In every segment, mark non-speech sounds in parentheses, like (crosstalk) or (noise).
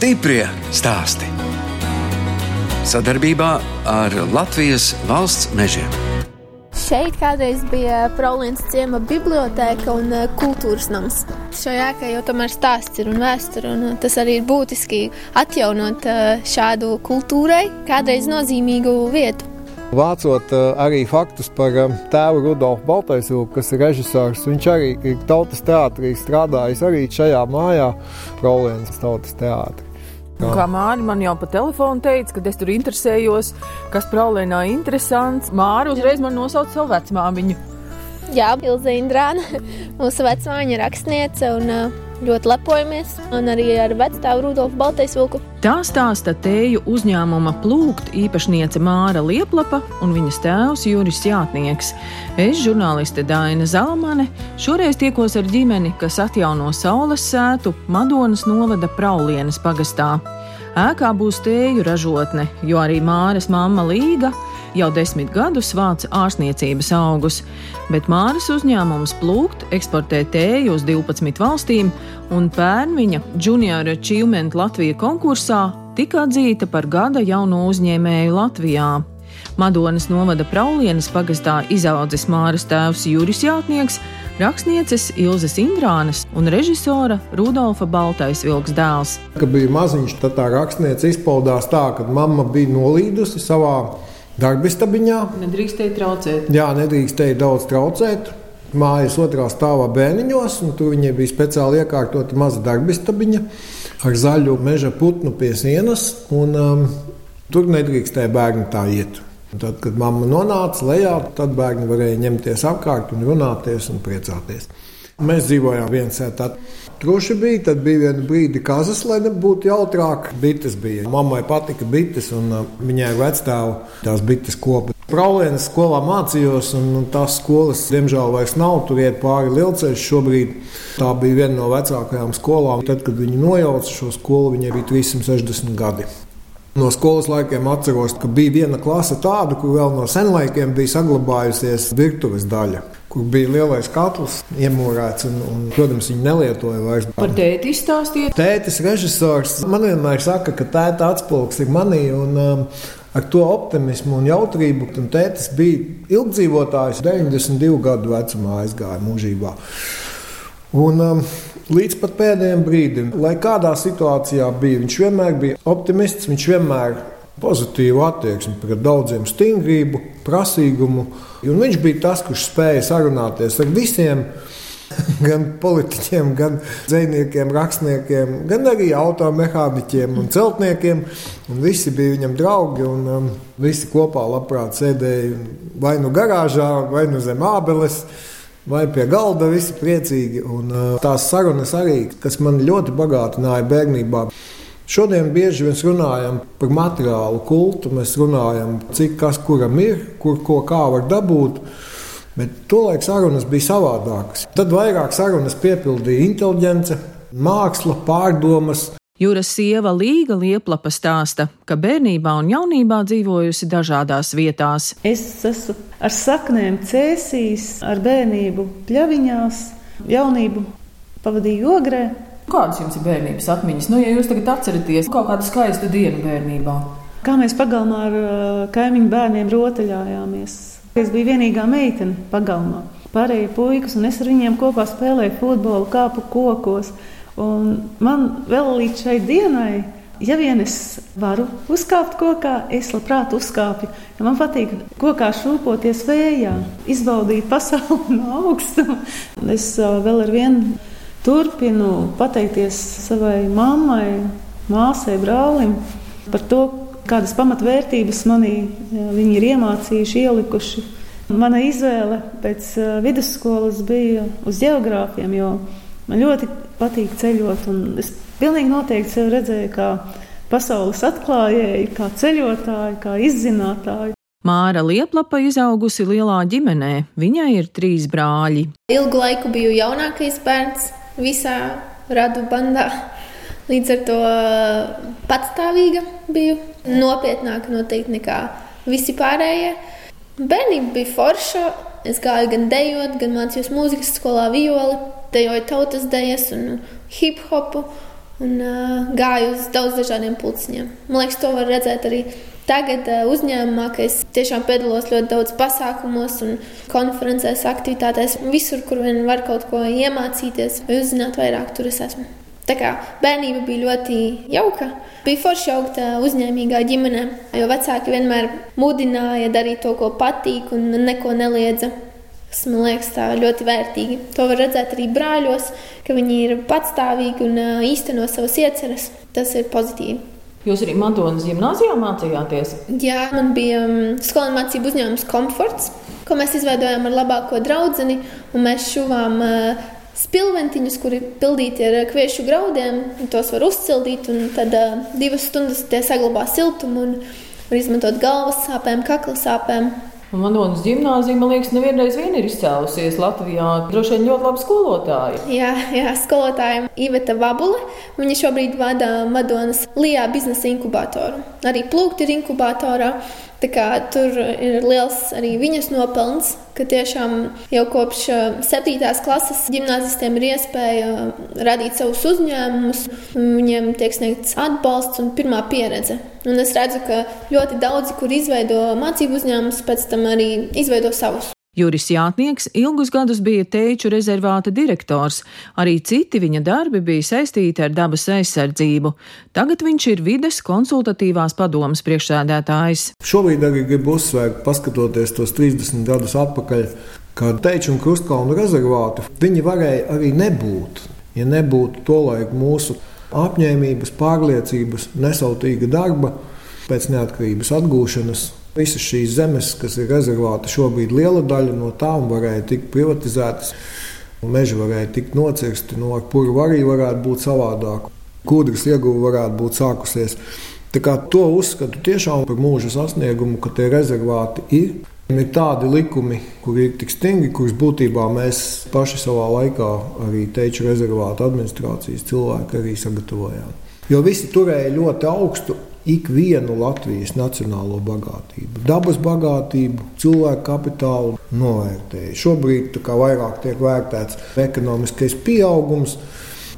Stiprie stāsti. Sadarbībā ar Latvijas valsts mežiem. Šeit kādreiz bija Prolīnas ciema biblioteka un eh, kultūras nams. Šajā ēkā jau tomēr stāsts ir un vēsture, un eh, tas arī ir būtiski atjaunot eh, šādu kultūrai kādreiz nozīmīgu vietu. Vācot arī faktus par tēvu Rudolfu Baltaisvilku, kas ir režisors, viņš arī ir tautas teātrī strādājis arī šajā mājā, Prolīnas tautas teātrī. Un kā Mārija man jau pa telefonu teica, kad es tur interesējos, kas Prālēnā ir interesants, Mārija uzreiz man nosauca savu vecmāmiņu. Jā, Ilza Indrāna, (laughs) mūsu vecmāmiņa rakstniece un ļoti lepojamies, un arī ar vecstāvu Rudolfu Baltaisvilku. Tā stāsta tēju uzņēmuma plūkt īpašniece Māra Lieplapa un viņas tēvs Juris Jātnieks. Es, žurnāliste Daina Zalmane, šoreiz tiekos ar ģimeni, kas atjauno saules sētu Madonas novada Praulienes pagastā. Ēkā būs tēju ražotne, jo arī Māras mamma Līga jau desmit gadus vāc ārstniecības augus, bet Māras uzņēmums Plūkt eksportē tēju uz 12 valstīm, un pērn viņa Junior Achievement Latvija konkursā tika atzīta par gada jauno uzņēmēju Latvijā. Madonas novada Praulienes pagastā izaudzis Māras tēvs Juris Jātnieks, rakstnieces Ilzas Indrānas un režisora Rudolfa Baltais vilks dēls. Kad bija maziņš, tad tā rakstniece izpaudās tā, ka mamma bija nolīdusi savā darbistabiņā. Nedrīkstēja traucēt. Jā, nedrīkstēja daudz traucēt. Mājas otrā stāvā bērniņos, un tur viņai bija speciāli iekārtota maza darbistabiņa ar zaļu meža putnu pie sienas, un um, tur nedrīkstēja bērni tā iet. Tad, kad mamma nonāca lejā, tad bērni varēja ņemties apkārt un runāties un priecāties. Mēs dzīvojām viens otru. Truši bija, tad bija viena brīdi kazas, lai nebūtu jautrāk. Bites bija. Mammai patika bites, un uh, viņai vecstāvu tās bites kopa. Prālienes skolā mācījos, un tās skolas, diemžēl, vairs nav. Tur iet pāri lielceļš šobrīd. Tā bija viena no vecākajām skolām. Tad, kad viņi nojauca šo skolu, viņai bija 360 gadi. No skolas laikiem atceros, ka bija viena klase tāda, kur vēl no senlaikiem bija saglabājusies virtuves daļa kur bija lielais katls, iemūrēts, un, un, protams, viņi nelietoja vairs. Par tēti izstāstiet. Tētis režisors man vienmēr saka, ka tēta atspulgs ir manī. Un, um, Ar to optimismu un jautrību. Un tētis bija ilgdzīvotājs, 92 gadu vecumā aizgāja mūžībā. Un, um, līdz pat pēdējiem brīdim, lai kādā situācijā bija, viņš vienmēr bija optimists, viņš vienmēr pozitīvu attieksmi pret daudziem, stingrību, prasīgumu. Un viņš bija tas, kurš spēja sarunāties ar visiem. (laughs) Gan politiķiem, gan dzīsniekiem, rakstniekiem, gan arī automehāniķiem un celtniekiem. Un visi bija viņam draugi, un um, visi kopā labprāt sēdēja vai nu garāžā, vai nu zem ābeles, vai pie galda. Visi priecīgi. Un, uh, tās sarunas arī, kas man ļoti bagātināja bērnībā. Šodien bieži vien runājam par materiālu kultu. Mēs runājam, cik kas kuram ir, kur ko kā var dabūt. Bet tolaik sarunas bija savādākas. Tad vairāk sarunas piepildīja inteliģence, māksla, pārdomas. Jūras sieva Līga Lieplapa stāsta, ka bērnībā un jaunībā dzīvojusi dažādās vietās. Es esmu ar saknēm cēsīs, ar bērnību pļaviņās, jaunību pavadīju ogrē, Kādas jums ir bērnības atmiņas? Nu, ja jūs tagad atceraties kaut kādu skaistu dienu bērnībā. Kā mēs pagalmā ar kaimiņu bērniem rotaļājāmies. Es biju vienīgā meitene pagalmā. Pārējie puikas, un es ar viņiem kopā spēlēju futbolu, kāpu kokos. Un man vēl līdz šai dienai, ja vien es varu uzkāpt kokā, es labprāt uzkāpju. Man patīk kokā šūpoties vējā, izbaudīt pasauli no augstuma. Es vēl ar vienu Turpinu pateikties savai mammai, māsai, brālim par to, kādas pamatvērtības manī viņi ir iemācījuši, ielikuši. Mana izvēle pēc vidusskolas bija uz geogrāfiem, jo man ļoti patīk ceļot. Es pilnīgi noteikti sevi redzēju kā pasaules atklājēju, kā ceļotāju, kā izzinātāju. Māra Lieplapa izaugusi lielā ģimenē. Viņai ir trīs brāļi. Ilgu laiku biju jaunākais bērns visā radu bandā. Līdz ar to patstāvīga biju. Nopietnāka noteikti nekā visi pārējie. Bērnība bija forša. Es gāju gan dejot, gan mācījos mūzikas skolā violi, dejoju tautas dejas un hip hopu. Un uh, gāju uz daudz dažādiem pulciņiem. Man liekas, to var redzēt arī tagad uh, uzņēmumā, ka es tiešām piedalos ļoti daudz pasākumos un konferencēs, aktivitātēs. Visur, kur vien var kaut ko iemācīties vai uzzināt vairāk, tur es esmu. Tā kā bērnība bija ļoti jauka. Bija forši augt uzņēmīgā ģimenē, jo vecāki vienmēr mudināja darīt to, ko patīk, un neko neliedza. Tas man liekas ļoti vērtīgi. To var redzēt arī brāļos, ka viņi ir patstāvīgi un īsteno savas ieceres. Tas ir pozitīvi. Jūs arī Madonas gimnājā mācījāties? Jā, man bija skolēnu mācību uzņēmums Comforts, ko mēs izveidojām ar labāko draugu. Mēs šuvām spilventiņus, kuri pildīti ar kviešu graudiem. Tos var uzcildīt, un tad divas stundas tie saglabā siltumu un var izmantot galvas sāpēm, kakla sāpēm. Madonas gimnāzija, man liekas, nevienreiz vien ir izcēlusies Latvijā. Droši vien ļoti labi skolotāji. Jā, jā skolotāja Iveta Vabule. Viņa šobrīd vada Madonas Lijā biznesa inkubatoru. Arī plūkt ir inkubatorā. Tur ir liels arī viņas nopelns, ka tiešām jau kopš 7. klases gimnazistiem ir iespēja radīt savus uzņēmumus, viņiem tiek sniegts atbalsts un pirmā pieredze. Un es redzu, ka ļoti daudzi, kur izveido mācību uzņēmumus, pēc tam arī izveido savus. Juris Jātnieks ilgus gadus bija teiču rezervāta direktors, arī citi viņa darbi bija saistīti ar dabas aizsardzību. Tagad viņš ir vides konsultatīvās padomas priekšsēdētājs. Šobrīd arī gribu uzsvērt, paskatoties tos 30 gadus atpakaļ, kad teiču un krustkalnu rezervāti, viņi varēja arī nebūt, ja nebūtu tolaik mūsu apņēmības, pārliecības, nesautīga darba pēc neatkarības atgūšanas Visas šīs zemes, kas ir rezervāta, šobrīd liela daļa no tām varēja tikt privatizētas. Meži varēja tikt nocirsti, no kura arī varētu būt savādāk. Kūdras ieguve varētu būt sākusies. Tā kā to uzskatu tiešām par mūža sasniegumu, ka tie rezervāti ir. Ir tādi likumi, kuri ir tik stingri, kurus būtībā mēs paši savā laikā, arī teiču rezervāta administrācijas cilvēki, arī sagatavojām. Jo visi turēja ļoti augstu ikvienu Latvijas nacionālo bagātību, dabas bagātību, cilvēku kapitālu novērtēja. Šobrīd vairāk tiek vērtēts ekonomiskais pieaugums.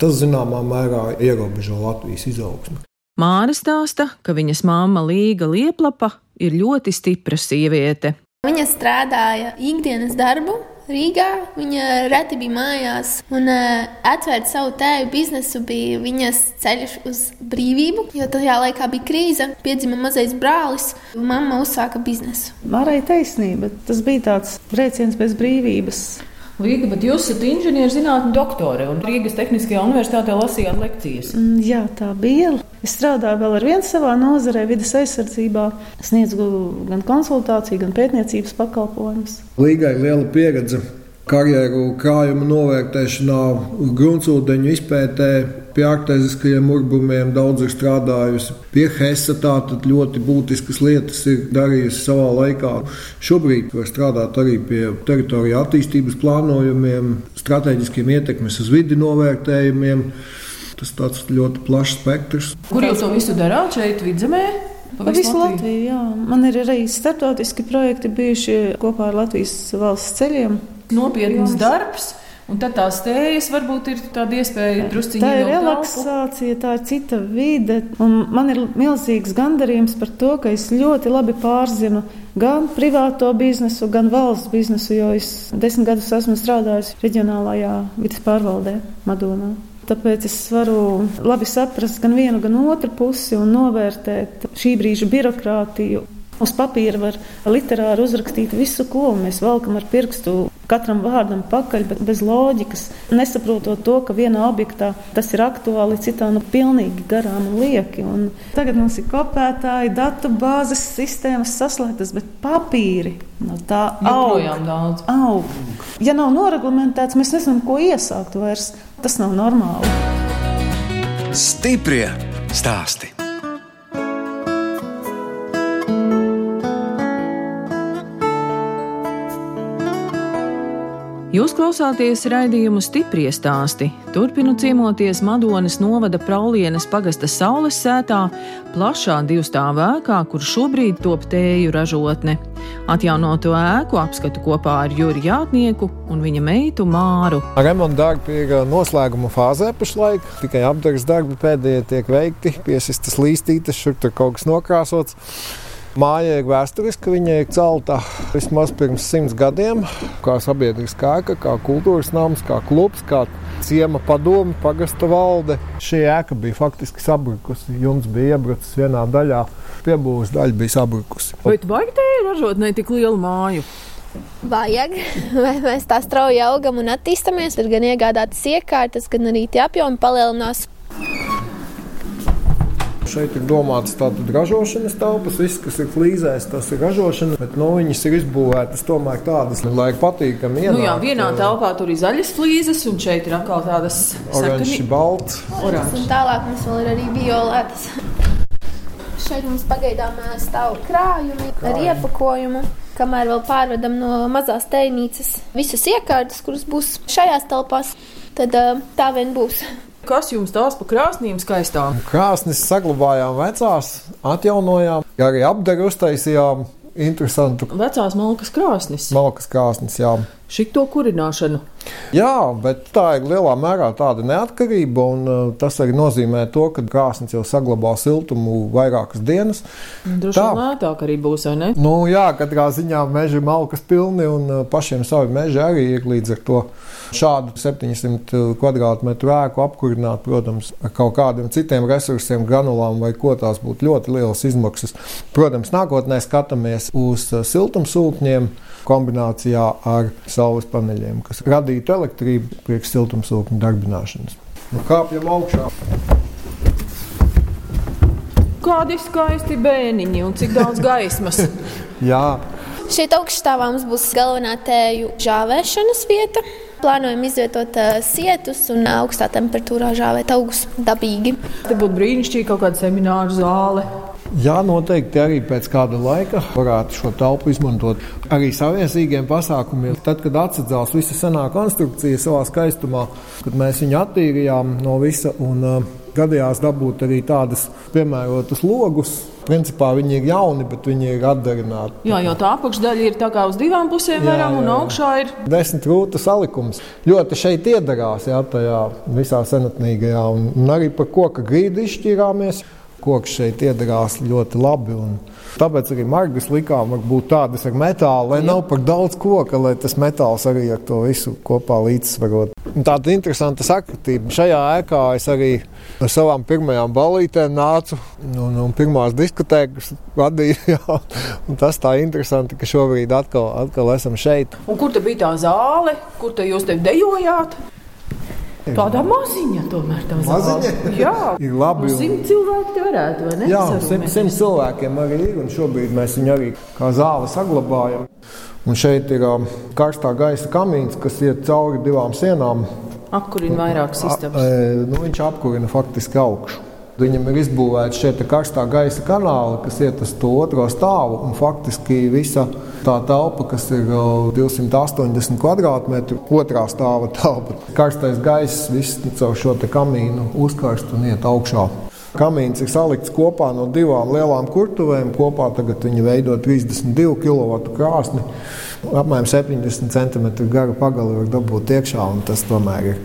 Tas zināmā mērā ierobežo Latvijas izaugsmu. Māra stāsta, ka viņas māma Līga Lieplapa ir ļoti stipra sieviete. Viņa strādāja ikdienas darbu, Rīgā. Viņa reti bija mājās, un uh, atvērt savu tēvu biznesu bija viņas ceļš uz brīvību. Jo tajā laikā bija krīze, piedzima mazais brālis, un mamma uzsāka biznesu. Mārai taisnība, tas bija tāds brēciens bez brīvības. Līga, bet jūs esat inženierzinātņu doktore un Rīgas Tehniskajā universitātē lasījāt lekcijas. Mm, jā, tā bija. Es strādāju vēl ar vienu savā nozarē, vidas aizsardzībā. Sniedzu gan konsultāciju, gan pētniecības pakalpojumus. Līgai liela pieredze karjeru krājuma novērtēšanā, gruntsūdeņu izpētē, pie arktēziskajiem urbumiem daudz ir strādājusi. Pie HESA tātad ļoti būtiskas lietas ir darījusi savā laikā. Šobrīd var strādāt arī pie teritoriju attīstības plānojumiem, strateģiskiem ietekmes uz vidi novērtējumiem. Tas tāds ļoti plašs spektrs. Kur jūs to visu darāt šeit, vidzemē? Pa visu, visu Latviju. Latviju jā. Man ir arī startautiski projekti bijuši kopā ar Latvijas valsts ceļiem nopietns darbs. Un tad tās tējas varbūt ir tāda iespēja druskuļi. Tā ir relaksācija, tā ir cita vide. Man ir milzīgs gandarījums par to, ka es ļoti labi pārzinu gan privāto biznesu, gan valsts biznesu, jo es desmit gadus esmu strādājis reģionālajā vidas pārvaldē Madonā. Tāpēc es varu labi saprast gan vienu, gan otru pusi un novērtēt šī brīža birokrātiju. Uz papīra var literāri uzrakstīt visu, ko mēs valkam ar pirkstu katram vārdam pakaļ, bet bez loģikas. Nesaprotot to, ka vienā objektā tas ir aktuāli, citā nu pilnīgi garām un lieki. Un tagad mums ir kopētāji, datu bāzes sistēmas saslēgtas, bet papīri no tā joprojām daudz. Aug. Ja nav noreglamentēts, mēs nezinām, ko iesākt vairs. Tas nav normāli. Stiprie stāsti. Jūs klausāties raidījumu stipri stāstī. Turpinu ciemoties Madonas novada Praulienes pagasta saules sētā, plašā divstāvu ēkā, kur šobrīd top tēju ražotne. Atjaunoto ēku apskatu kopā ar Juri Jātnieku un viņa meitu Māru. Remonta darbi ir noslēguma fāzē pašlaik. Tikai apgabals darbi pēdējie tiek veikti, piesistas līstītes, šur tur kaut kas nokrāsots. Māja ir vēsturiska, viņa ir celta vismaz pirms simts gadiem. Kā sabiedriskā ēka, kā kultūras nams, kā klubs, kā ciema padome, pagasta valde. Šī ēka bija faktiski sabrukusi. Jums bija iebrucis vienā daļā, piebūves daļa bija sabrukusi. Vai tu baigi te ražot ne tik lielu māju? Vajag, (laughs) vai mēs tā strauji augam un attīstāmies, tad gan iegādātas iekārtas, gan arī tie apjomi palielinās. Šeit ir domāts tādas ražošanas telpas, viss, kas ir flīzēs, tas ir ražošana, bet no viņas ir izbūvētas tomēr tādas, lai patīkami ienākt. Nu jā, vienā telpā tur ir zaļas flīzes, un šeit ir atkal tādas oranžs, balts. Oranžs. Un tālāk mums vēl ir arī violētas. Šeit mums pagaidām stāv krājumi ar iepakojumu. Kamēr vēl pārvedam no mazās teinīcas visas iekārtas, kuras būs šajās telpās, tad tā vien būs. Kas jums tās pa krāsnīm skaistām? Krāsnes saglabājām vecās, atjaunojām, arī apdaru uztaisījām. Interesantu. Vecās malkas krāsnes. Malkas krāsnes, jā. Šito kurināšanu. Jā, bet tā ir lielā mērā tāda neatkarība, un uh, tas arī nozīmē to, ka krāsnes jau saglabā siltumu vairākas dienas. Droši vien lētāk arī būs, vai ne? Nu, jā, katrā ziņā meži malkas pilni, un uh, pašiem savi meži arī ir līdz ar to šādu 700 kvadrātmetru ēku apkurināt, protams, ar kaut kādiem citiem resursiem, granulām vai ko tās būtu ļoti lielas izmaksas. Protams, nākotnē skatāmies uz uh, siltumsūkņiem kombinācijā ar saules paneļiem, kas radītu elektrību priekš siltumsūkņu darbināšanas. Nu, kāpjam augšā! Kādi skaisti bēniņi un cik daudz gaismas! (laughs) Jā. Šeit augšstāvā mums būs galvenā tēju žāvēšanas vieta. Plānojam izvietot sietus un augstā temperatūrā žāvēt augus dabīgi. Te būtu brīnišķīgi kaut kāda semināra zāle. Jā, noteikti arī pēc kāda laika varētu šo telpu izmantot arī saviesīgiem pasākumiem. Tad, kad atsadzās visa senā konstrukcija savā skaistumā, kad mēs viņu attīrījām no visa un uh, gadījās dabūt arī tādas piemērotas logus. Principā viņi ir jauni, bet viņi ir atdarināti. Jā, jo tā apakšdaļa ir tā kā uz divām pusēm, jā, varam, un jā, jā. augšā ir desmit rūta salikums. Ļoti šeit iedarās, jā, tajā visā senatnīgajā, un, un arī par koka grīdu izšķirāmies koks šeit iedarās ļoti labi. Tāpēc arī margas likām varbūt tādas ar metālu, lai nav par daudz koka, lai tas metāls arī ar to visu kopā līdzsvarot. Tāda interesanta sakritība. Šajā ēkā es arī ar savām pirmajām balītēm nācu un, un pirmās diskotēkas vadīju. (laughs) Jā. Tas tā interesanti, ka šobrīd atkal, atkal esam šeit. Un kur bija tā zāle, kur jūs te dejojāt? Tāda maziņa, tomēr tā maziņa. Jā, (laughs) ir labi. Un simt cilvēki te varētu, vai ne? Jā, simt, simt cilvēkiem arī ir, un šobrīd mēs viņu arī kā zāli saglabājam. Un šeit ir um, karstā gaisa kamīns, kas iet cauri divām sienām. Apkurina vairākas istabas. E, nu, viņš apkurina faktiski augšu. Viņam ir izbūvēta šie karstā gaisa kanāli, kas iet uz to otro stāvu. Faktiski visa tā telpa, kas ir 280 km2, otrā stāva telpa. Karstais gaiss viss caur šo kamīnu uzkarst un iet augšā. Kamīns ir salikts kopā no divām lielām kurtuvēm. Kopā viņi veido 32 kW krāsni apmēram 70 cm gara pagali var dabūt iekšā, un tas tomēr ir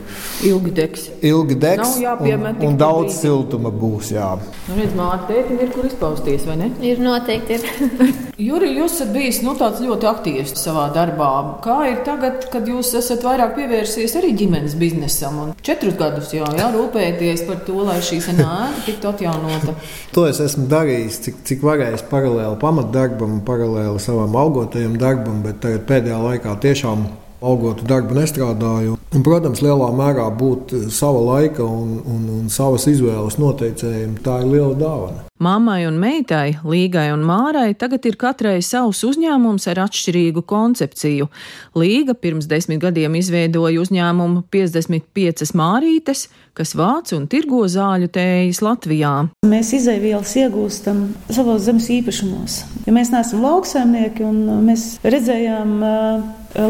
ilgi degs. Ilgi degs un, un daudz brīdi. siltuma būs. Jā. Nu, redz, Mārta, tētim ir kur izpausties, vai ne? Ir noteikti. Ir. (laughs) Juri, jūs esat bijis nu, ļoti aktīvs savā darbā. Kā ir tagad, kad jūs esat vairāk pievērsies arī ģimenes biznesam? Un četrus gadus jau jā, rūpēties par to, lai šī senāta tiktu atjaunota. (laughs) to es esmu darījis, cik, cik varējis paralēli pamatdarbam, paralēli savam augotajam darbam, bet tagad pēdējā laikā tiešām augotu darbu nestrādāju. Un, protams, lielā mērā būt sava laika un, un, un savas izvēles noteicējiem, tā ir liela dāvana. Māmai un meitai, Līgai un Mārai, tagad ir katrai savs uzņēmums ar atšķirīgu koncepciju. Līga pirms desmit gadiem izveidoja uzņēmumu 55 mārītes, kas vāc un tirgo zāļu tējas Latvijā. Mēs izēvielas iegūstam savos zemes īpašumos. Ja mēs neesam lauksaimnieki un mēs redzējām,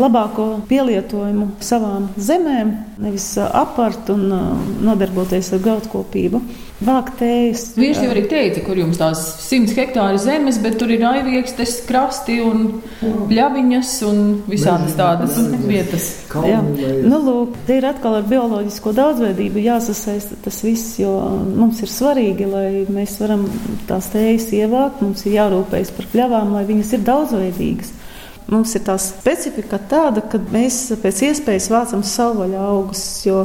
labāko pielietojumu savām zemēm, nevis apart un nodarboties ar graudkopību. Vākt tējas. Viņš jau arī teica, kur jums tās 100 hektāri zemes, bet tur ir aiviekstes, krasti un pļaviņas un visādas tādas vietas. Jā. Nu, lūk, te ir atkal ar bioloģisko daudzveidību jāsasaista tas viss, jo mums ir svarīgi, lai mēs varam tās tējas ievākt, mums ir jārūpējas par pļavām, lai viņas ir daudzveidīgas. Mums ir tā specifika tāda, ka mēs pēc iespējas vācam savvaļā augus, jo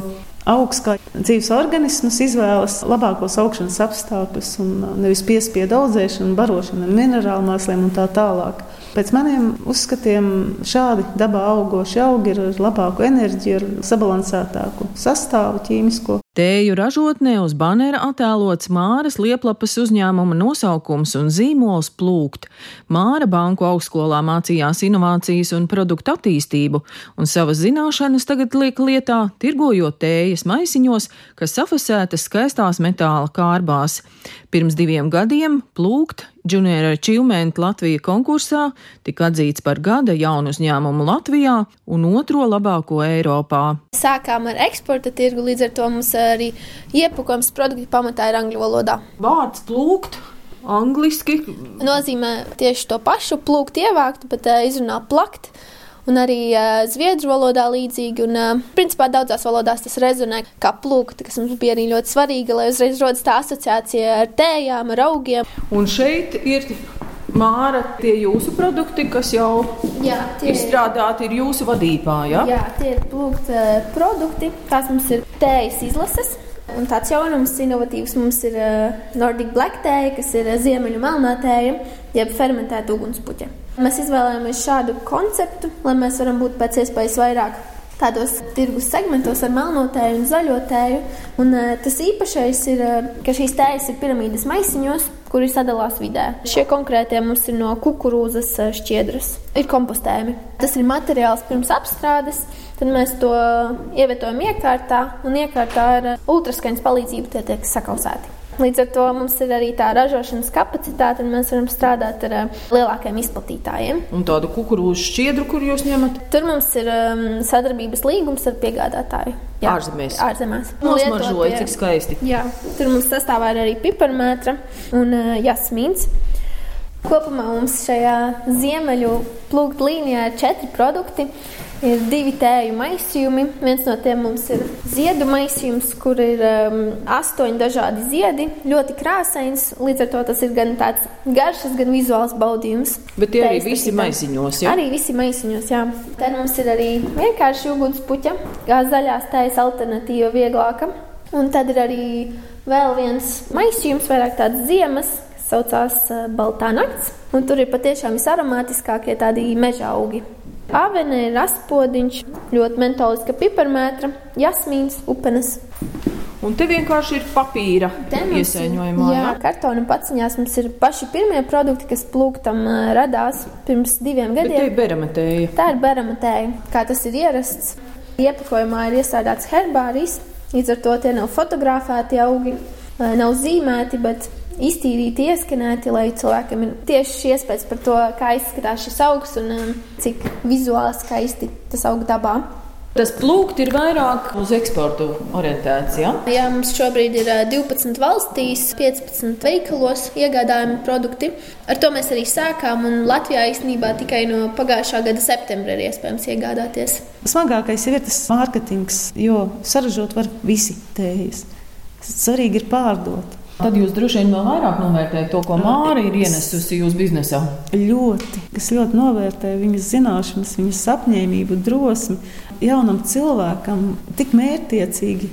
augs kā dzīves organisms izvēlas labākos augšanas apstākļus un nevis piespiedu audzēšanu, barošanu ar minerālu mēsliem un tā tālāk. Pēc maniem uzskatiem šādi dabā augoši augi ir ar labāku enerģiju, ar sabalansētāku sastāvu ķīmisko. Tēju ražotnē uz banera attēlots Māras lieplapas uzņēmuma nosaukums un zīmols plūkt. Māra banku augstskolā mācījās inovācijas un produktu attīstību, un savas zināšanas tagad liek lietā, tirgojot tējas maisiņos, kas safasētas skaistās metāla kārbās. Pirms diviem gadiem plūkt Junior Achievement Latvija konkursā tika atzīts par gada jaunu uzņēmumu Latvijā un otro labāko Eiropā. Sākām ar eksporta tirgu, līdz ar to mums arī iepakojums produkti pamatā ir angļu valodā. Vārds plūkt. Angliski nozīmē tieši to pašu plūkt, ievākt, bet uh, izrunā plakt. Un arī uh, zviedru valodā līdzīgi, un uh, principā daudzās valodās tas rezonē kā plūkta, kas mums bija arī ļoti svarīga, lai uzreiz rodas tā asociācija ar tējām, ar augiem. Un šeit ir Māra, tie jūsu produkti, kas jau jā, tie izstrādāti, ir jūsu vadībā. Ja? Jā, tie ir plūkta produkti. Tās mums ir tējas izlases. Un tāds jaunums, inovatīvs mums ir uh, Nordic Black tēja, kas ir uh, ziemeļu melnā tēja, jeb fermentēta ugunspuķa. Mēs izvēlējāmies šādu konceptu, lai mēs varam būt pēc iespējas vairāk tādos tirgus segmentos ar melno tēju un zaļo tēju. Un, uh, tas īpašais ir, uh, ka šīs tējas ir piramīdas maisiņos, kuri sadalās vidē. Šie konkrētie mums ir no kukurūzas šķiedras, ir kompostējumi. Tas ir materiāls pirms apstrādes. Tad mēs to ievietojam iekārtā, un iekārtā ar ultraskaņas palīdzību tie tiek sakausēti. Līdz ar to mums ir arī tā ražošanas kapacitāte, un mēs varam strādāt ar uh, lielākiem izplatītājiem. Un tādu kukurūzu šķiedru, kur jūs ņemat? Tur mums ir um, sadarbības līgums ar piegādātāju. Jā, ārzemēs. ārzemēs. Nosmaržoja, cik skaisti. Jā, tur mums sastāvā ir arī piparmētra un uh, jasmīns. Kopumā mums šajā ziemeļu plūkta līnijā ir četri produkti. Ir divi tēju maisījumi. Viens no tiem mums ir ziedu maisījums, kur ir um, astoņi dažādi ziedi. Ļoti krāsains. Līdz ar to tas ir gan tāds garšas, gan vizuāls baudījums. Bet tie arī visi maisiņos. Jā? Arī visi maisiņos, jā. Tad mums ir arī vienkārši ugunspuķa, kā zaļās tējas alternatīva, vieglāka. Un tad ir arī vēl viens maisījums, vairāk tāds ziemas, kas saucās uh, Baltā nakts. Un tur ir patiešām visaromātiskākie tādi meža augi. Avene ir astpodiņš, ļoti mentoliska piparmētra, jasmīns, upenes. Un te vienkārši ir papīra iesaiņojumā. Jā, jā, kartona paciņās mums ir paši pirmie produkti, kas plūktam radās pirms diviem gadiem. Bet tā ir beramatēja. Tā ir beramatēja, kā tas ir ierasts. Iepakojumā ir iesādāts herbārijs, līdz ar to tie nav fotografēti augi, nav zīmēti, bet iztīrīti, ieskanēti, lai cilvēkam ir tieši šī iespējas par to, kā izskatās šis augs un um, cik vizuāli skaisti tas aug dabā. Tas plūkt ir vairāk uz eksportu orientēts. Ja? Jā, mums šobrīd ir 12 valstīs, 15 veikalos iegādājami produkti. Ar to mēs arī sākām, un Latvijā īstenībā tikai no pagājušā gada septembra ir iespējams iegādāties. Smagākais ir tas mārketings, jo saražot var visi tējas. Svarīgi ir pārdot. Tad jūs droši vien vēl vairāk novērtējat to, ko Māra ir ienesusi jūsu biznesā. Ļoti. Es ļoti novērtēju viņas zināšanas, viņas apņēmību, drosmi. Jaunam cilvēkam tik mērķtiecīgi,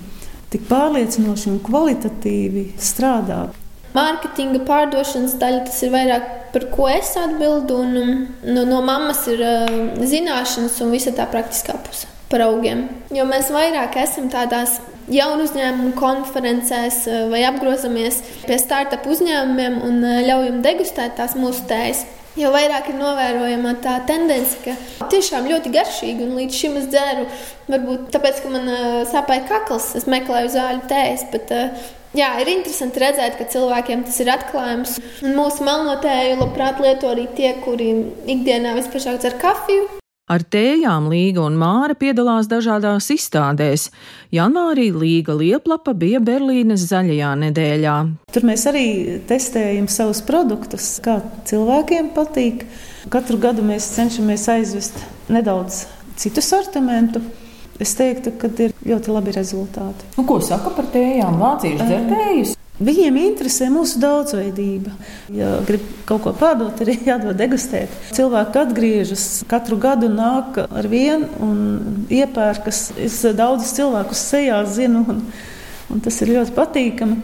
tik pārliecinoši un kvalitatīvi strādāt. Mārketinga pārdošanas daļa tas ir vairāk par ko es atbildu. Un, um, no, no mammas ir uh, zināšanas un visa tā praktiskā puse par augiem. Jo mēs vairāk esam tādās jaunu uzņēmumu konferencēs eh, vai apgrozamies pie startup uzņēmumiem un eh, ļaujam degustēt tās mūsu tējas. Jo vairāk ir novērojama tā tendence, ka tiešām ļoti garšīgi, un līdz šim es dzēru, varbūt tāpēc, ka man uh, sāpēja kakls, es meklēju zāļu tējas. Bet, jā, ir interesanti redzēt, ka cilvēkiem tas ir atklājums. Un mūsu melnotēju labprāt lieto arī tie, kuri ikdienā vispār dzer kafiju. Ar tējām Līga un Māra piedalās dažādās izstādēs. Janvārī Līga Lieplapa bija Berlīnes zaļajā nedēļā. Tur mēs arī testējam savus produktus, kā cilvēkiem patīk. Katru gadu mēs cenšamies aizvest nedaudz citu sortimentu. Es teiktu, ka ir ļoti labi rezultāti. Nu, ko saka par tējām? Vāciešu dzērtējus? Viņiem interesē mūsu daudzveidība. Ja grib kaut ko pārdot, arī (laughs) jādod degustēt. Cilvēki atgriežas, katru gadu nāk ar vienu un iepērkas. Es daudzus cilvēkus sejā zinu, un, un tas ir ļoti patīkami.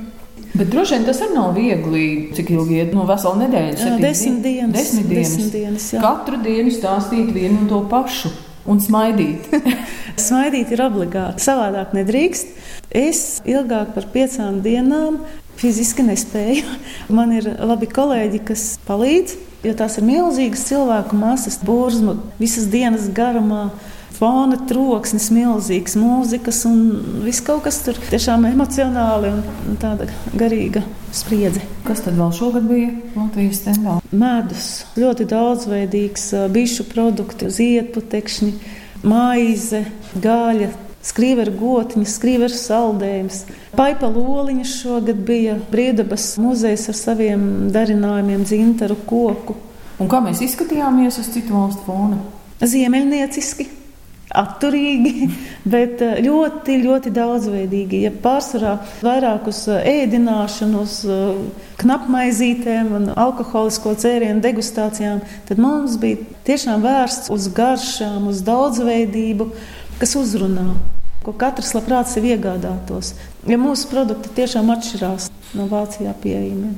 Bet droši vien tas arī nav viegli. Cik ilgi iet no vesela nedēļa? Desmit dienas. Desmit dienas. Desmit dienas jā. Katru dienu stāstīt vienu un to pašu un smaidīt. (laughs) smaidīt ir obligāti. Savādāk nedrīkst. Es ilgāk par piecām dienām fiziski nespēju. (laughs) Man ir labi kolēģi, kas palīdz, jo tās ir milzīgas cilvēku masas, burzma visas dienas garumā. Fona troksnis, milzīgs mūzikas un viss kaut kas tur tiešām emocionāli un tāda garīga spriedze. Kas tad vēl šogad bija Latvijas stendā? Medus, ļoti daudzveidīgs, bišu produkti, ziedputekšņi, maize, gaļa, skrīveru gotiņas, skrīveru saldējums. Paipa loliņa šogad bija Brīvdabas muzejs ar saviem darinājumiem, dzintaru koku. Un kā mēs izskatījāmies uz citu valstu fona? Ziemeļnieciski. Atturīgi, (laughs) bet eh, ļoti, ļoti daudzveidīgi. Ja pārsvarā vairāk uz eh, ēdināšanu, uz eh, knapmaizītēm un alkoholisko dzērienu degustācijām, tad mums bija tiešām vērsts uz garšām, uz daudzveidību, kas uzrunā ko katrs labprāt sev iegādātos. Ja mūsu produkti tiešām atšķirās no Vācijā pieejamiem,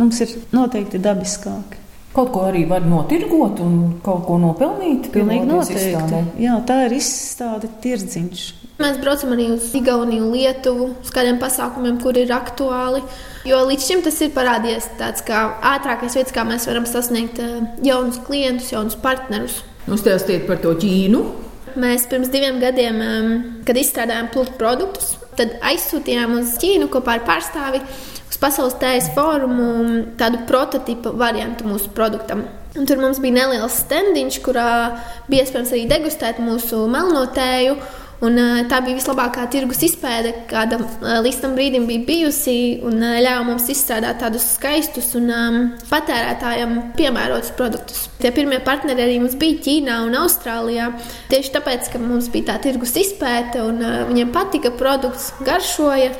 mums ir noteikti dabiskāki. Kaut ko arī var notirgot un kaut ko nopelnīt. Pilnīgi noteikti. Izstādē. Jā, tā ir izstāde tirdziņš. Mēs braucam arī uz Igauniju, Lietuvu, uz kādiem pasākumiem, kur ir aktuāli. Jo līdz šim tas ir parādījies tāds kā ātrākais veids, kā mēs varam sasniegt eh, jaunus klientus, jaunus partnerus. Uzstāstiet par to Ķīnu. Mēs pirms diviem gadiem, kad izstrādājām plūdu produktus, tad aizsūtījām uz Ķīnu kopā ar pārstāvi uz Pasaules tējas fórumu tādu prototypu variantu mūsu produktam. Un tur mums bija neliels standiņš, kurā bija iespējams arī degustēt mūsu melno tēju. Un, tā bija vislabākā tirgus izpēde, kāda līdz tam brīdim bija bijusi, un ļāva mums izstrādāt tādus skaistus un um, patērētājiem piemērotus produktus. Tie pirmie partneri arī mums bija Ķīnā un Austrālijā. Tieši tāpēc, ka mums bija tā tirgus izpēte un uh, viņiem patika produkts, garšoja.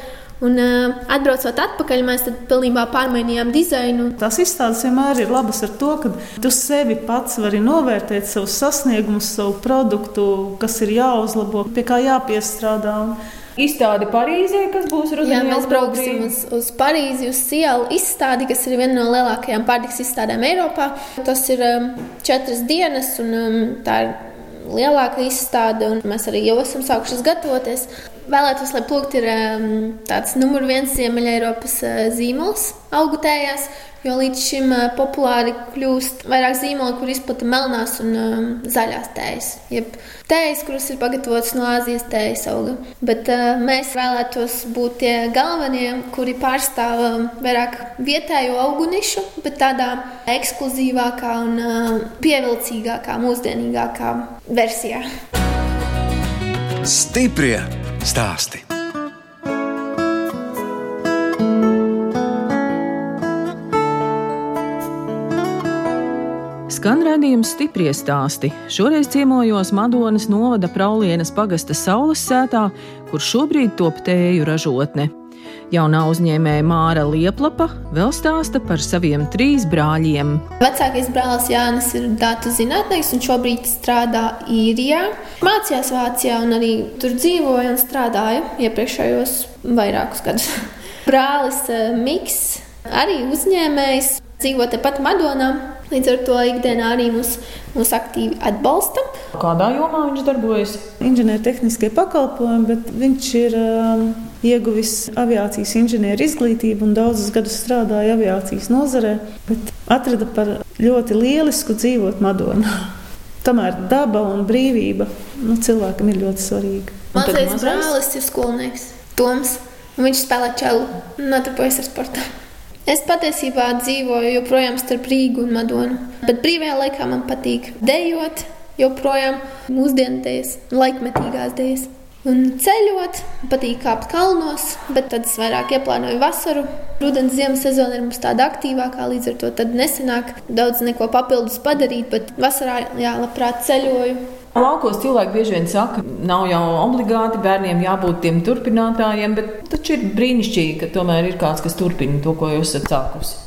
Un, uh, atbraucot atpakaļ, mēs pilnībā pārmainījām dizainu. Tās izstādes vienmēr ir labas ar to, ka tu sevi pats vari novērtēt, savus sasniegumus, savu produktu, kas ir jāuzlabo, pie kā jāpiestrādā. Izstāde Parīzē, kas būs rudenī. Jā, mēs brauksim uz, uz Parīzi, uz Sielu izstādi, kas ir viena no lielākajām pārtiks izstādēm Eiropā. Tas ir um, četras dienas, un um, tā ir lielāka izstāde, un mēs arī jau esam sākuši gatavoties. Vēlētos, lai plūkt ir um, tāds numur viens Ziemeļa Eiropas uh, zīmols augutējās, jo līdz šim uh, populāri kļūst vairāk zīmoli, kur izplata melnās un um, zaļās tējas. Jeb tējas, kuras ir pagatavotas no Āzijas tējas auga. Bet uh, mēs vēlētos būt tie galvenie, kuri pārstāv um, vairāk vietējo augu nišu, bet tādā ekskluzīvākā un uh, pievilcīgākā, mūsdienīgākā versijā. Stiprie stāsti. Skan redzējums stipri stāsti. Šoreiz ciemojos Madonas novada Praulienas pagasta saules sētā, kur šobrīd top tēju ražotne. Jaunā uzņēmēja Māra Lieplapa vēl stāsta par saviem trīs brāļiem. Vecākais brālis Jānis ir datu zinātnēks un šobrīd strādā īrijā. Mācījās Vācijā un arī tur dzīvoja un strādāja iepriekšējos vairākus gadus. (laughs) Brālis eh, Miks arī uzņēmējs, dzīvo tepat Madonā. Līdz ar to ikdienā arī mūs, mūs aktīvi atbalsta. Kādā jomā viņš darbojas? Inženiertehniskie pakalpojumi, bet viņš ir um, ieguvis aviācijas inženieru izglītību un daudzus gadus strādāja aviācijas nozarē, bet atrada par ļoti lielisku dzīvot Madonā. (laughs) Tomēr daba un brīvība nu, cilvēkam ir ļoti svarīga. Mazais brālis ir skolnieks, Toms, un viņš spēlē čelu un notarbojas ar sportu. Es patiesībā dzīvoju joprojām starp Rīgu un Madonu. Bet brīvajā laikā man patīk dejot, joprojām mūsdienu dēļas, laikmetīgās dēļas. Un ceļot, patīk kāpt kalnos, bet tad es vairāk ieplānoju vasaru. Rudens, ziemas sezona ir mums tāda aktīvākā, līdz ar to nesenāk daudz neko papildus padarīt, bet vasarā jā, labprāt ceļoju. Laukos cilvēki bieži vien saka, nav jau obligāti bērniem jābūt tiem turpinātājiem, bet taču ir brīnišķīgi, ka tomēr ir kāds, kas turpina to, ko jūs esat sākusi.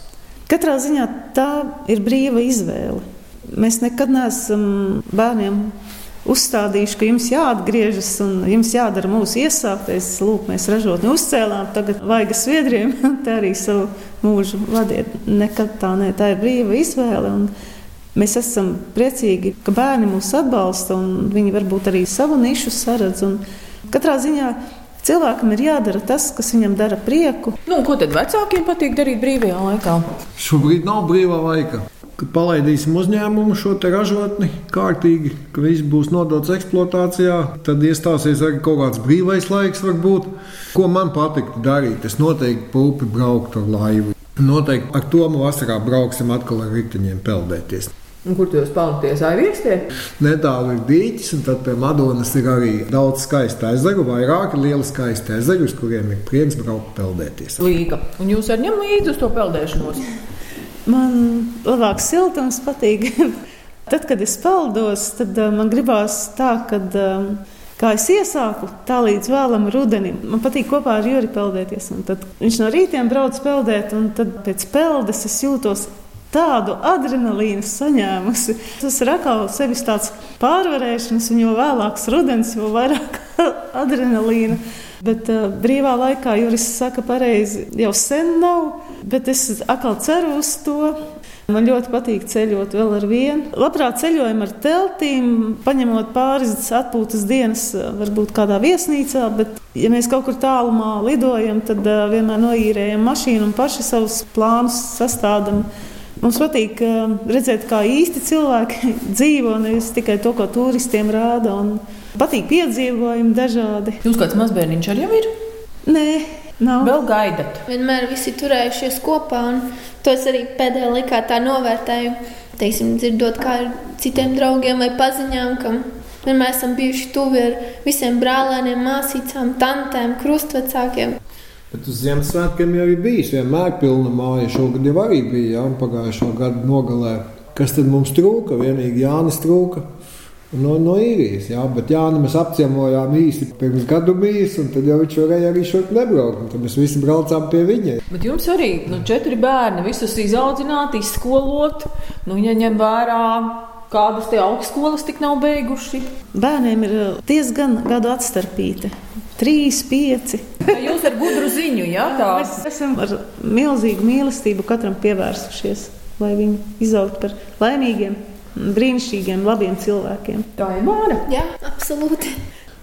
Katrā ziņā tā ir brīva izvēle. Mēs nekad neesam bērniem uzstādījuši, ka jums jāatgriežas un jums jādara mūsu iesāktais. Lūk, mēs ražotni uzcēlām, tagad vajag sviedriem, (laughs) tā arī savu mūžu vadiet. Nekad tā nē, tā ir brīva izvēle. Mēs esam priecīgi, ka bērni mūs atbalsta un viņi varbūt arī savu nišu saredz. Katrā ziņā Cilvēkam ir jādara tas, kas viņam dara prieku. Nu, ko tad vecākiem patīk darīt brīvajā laikā? Šobrīd nav brīvā laika kad palaidīsim uzņēmumu šo ražotni kārtīgi, ka viss būs nodots eksploatācijā, tad iestāsies arī kaut kāds brīvais laiks, varbūt. Ko man patiktu darīt? Es noteikti pupi brauktu ar laivu. Noteikti ar to vasarā brauksim atkal ar riteņiem peldēties. Un kur jūs pelnaties? Aizviestē? Netālu ir dīķis, un tad pie Madonas ir arī daudz skaistu ezeru, vairāki lieli skaisti ezeri, uz kuriem ir prieks braukt peldēties. Līga. Un jūs arī ņemat līdzi uz to peldēšanos? Man labāk siltums patīk. (laughs) tad, kad es peldos, tad uh, man gribās tā, ka. Um, Kā es iesāku, tā līdz vēlam rudenim. Man patīk kopā ar Juri peldēties. Viņš no rītiem brauc peldēt, un tad pēc peldes es jūtos tādu adrenalīnu saņēmusi. Tas ir atkal sevis tāds pārvarēšanas, un jo vēlāks rudens, jo vairāk (laughs) adrenalīna. Bet uh, brīvā laikā Juris saka, pareizi, jau sen nav, bet es atkal ceru uz to. Man ļoti patīk ceļot vēl ar vienu. Labprāt ceļojam ar teltīm, paņemot pāris atpūtas dienas, varbūt kādā viesnīcā, bet, ja mēs kaut kur tālumā lidojam, tad uh, vienmēr noīrējam mašīnu un paši savus plānus sastādām. Mums patīk uh, redzēt, kā īsti cilvēki (laughs) dzīvo, nevis tikai to, ko turistiem rāda. Un, Patīk piedzīvojumi dažādi. Jūs kāds mazbērniņš arī ir? Nē. Nav. Vēl gaidat. Vienmēr visi turējušies kopā, un to es arī pēdējā laikā tā novērtēju. Teiksim, dzirdot, kā ir citiem draugiem vai paziņām, kam vienmēr esam bijuši tuvi ar visiem brālēniem, māsīcām, tantēm, krustvecākiem. Bet uz Ziemassvētkiem jau ir bijis vienmēr pilna māja. Šogad jau arī bija jā, pagājušā gada nogalē. Kas tad mums trūka? Vienīgi Jānis trūka. No, no īrijas, jā, bet Jānis mēs apciemojām īsi pirms gadu bijis, un tad jau viņš varēja arī šurp nebraukt. Tad mēs visi braucām pie viņa. Bet jums arī nu, četri bērni, visus izaudzināt, izskolot, nu, ja ņem vērā. Kādas te augstskolas tik nav beiguši? Bērniem ir uh, diezgan gadu atstarpīte. Trīs, pieci. Jūs ar gudru ziņu, jā, tā? Mēs esam ar milzīgu mīlestību katram pievērsušies, lai viņi izaugtu par laimīgiem, brīnišķīgiem, labiem cilvēkiem. Tā ir Māra. Jā, absolūti.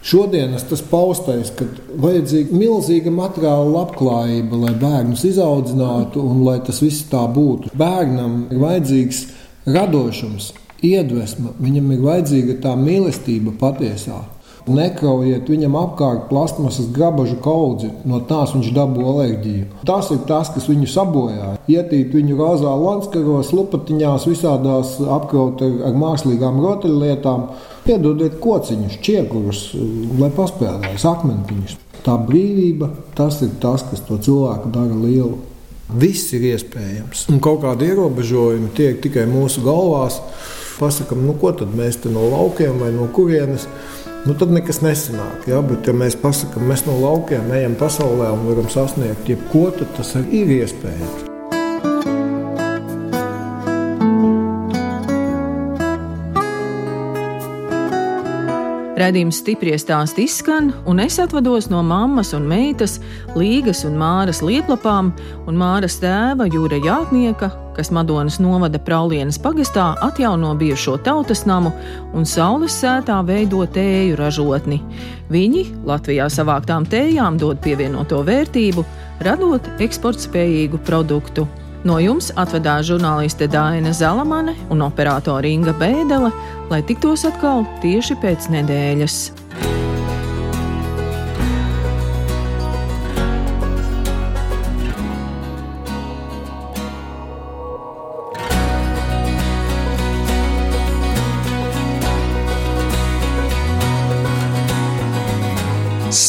Šodienas tas paustais, ka vajadzīga milzīga materiāla labklājība, lai bērnus izaudzinātu un lai tas viss tā būtu. Bērnam ir vajadzīgs radošums, iedvesma, viņam ir vajadzīga tā mīlestība patiesā. Nekraujiet viņam apkārt plasmasas grabažu kaudzi, no tās viņš dabū alerģiju. Tas ir tas, kas viņu sabojā. Ietīt viņu rozā lanskaros, lupatiņās, visādās apkraut ar, ar mākslīgām rotaļlietām. Piedodiet kociņus, čiekurus, lai paspēlējas akmentiņus. Tā brīvība, tas ir tas, kas to cilvēku dara lielu. Viss ir iespējams. Un kaut kādi ierobežojumi tiek tikai mūsu galvās. Pasakām, nu, ko tad mēs te no laukiem vai no kurienes nu, tad nekas nesanāk. Ja? Bet, ja mēs pasakām, mēs no laukiem ejam pasaulē un varam sasniegt jebko, tad tas ir iespējams. Radījums stipri stāst izskan, un es atvados no mammas un meitas, Līgas un Māras lieplapām, un Māras tēva Jūra Jātnieka, kas Madonas novada Praulienas pagastā atjauno bijušo tautas namu un saules sētā veido tēju ražotni. Viņi Latvijā savāktām tējām dod pievienoto vērtību, radot eksportspējīgu produktu. No jums atvedās žurnāliste Dāna Zalamane un operātore Inga Bēdele, lai tiktos atkal tieši pēc nedēļas.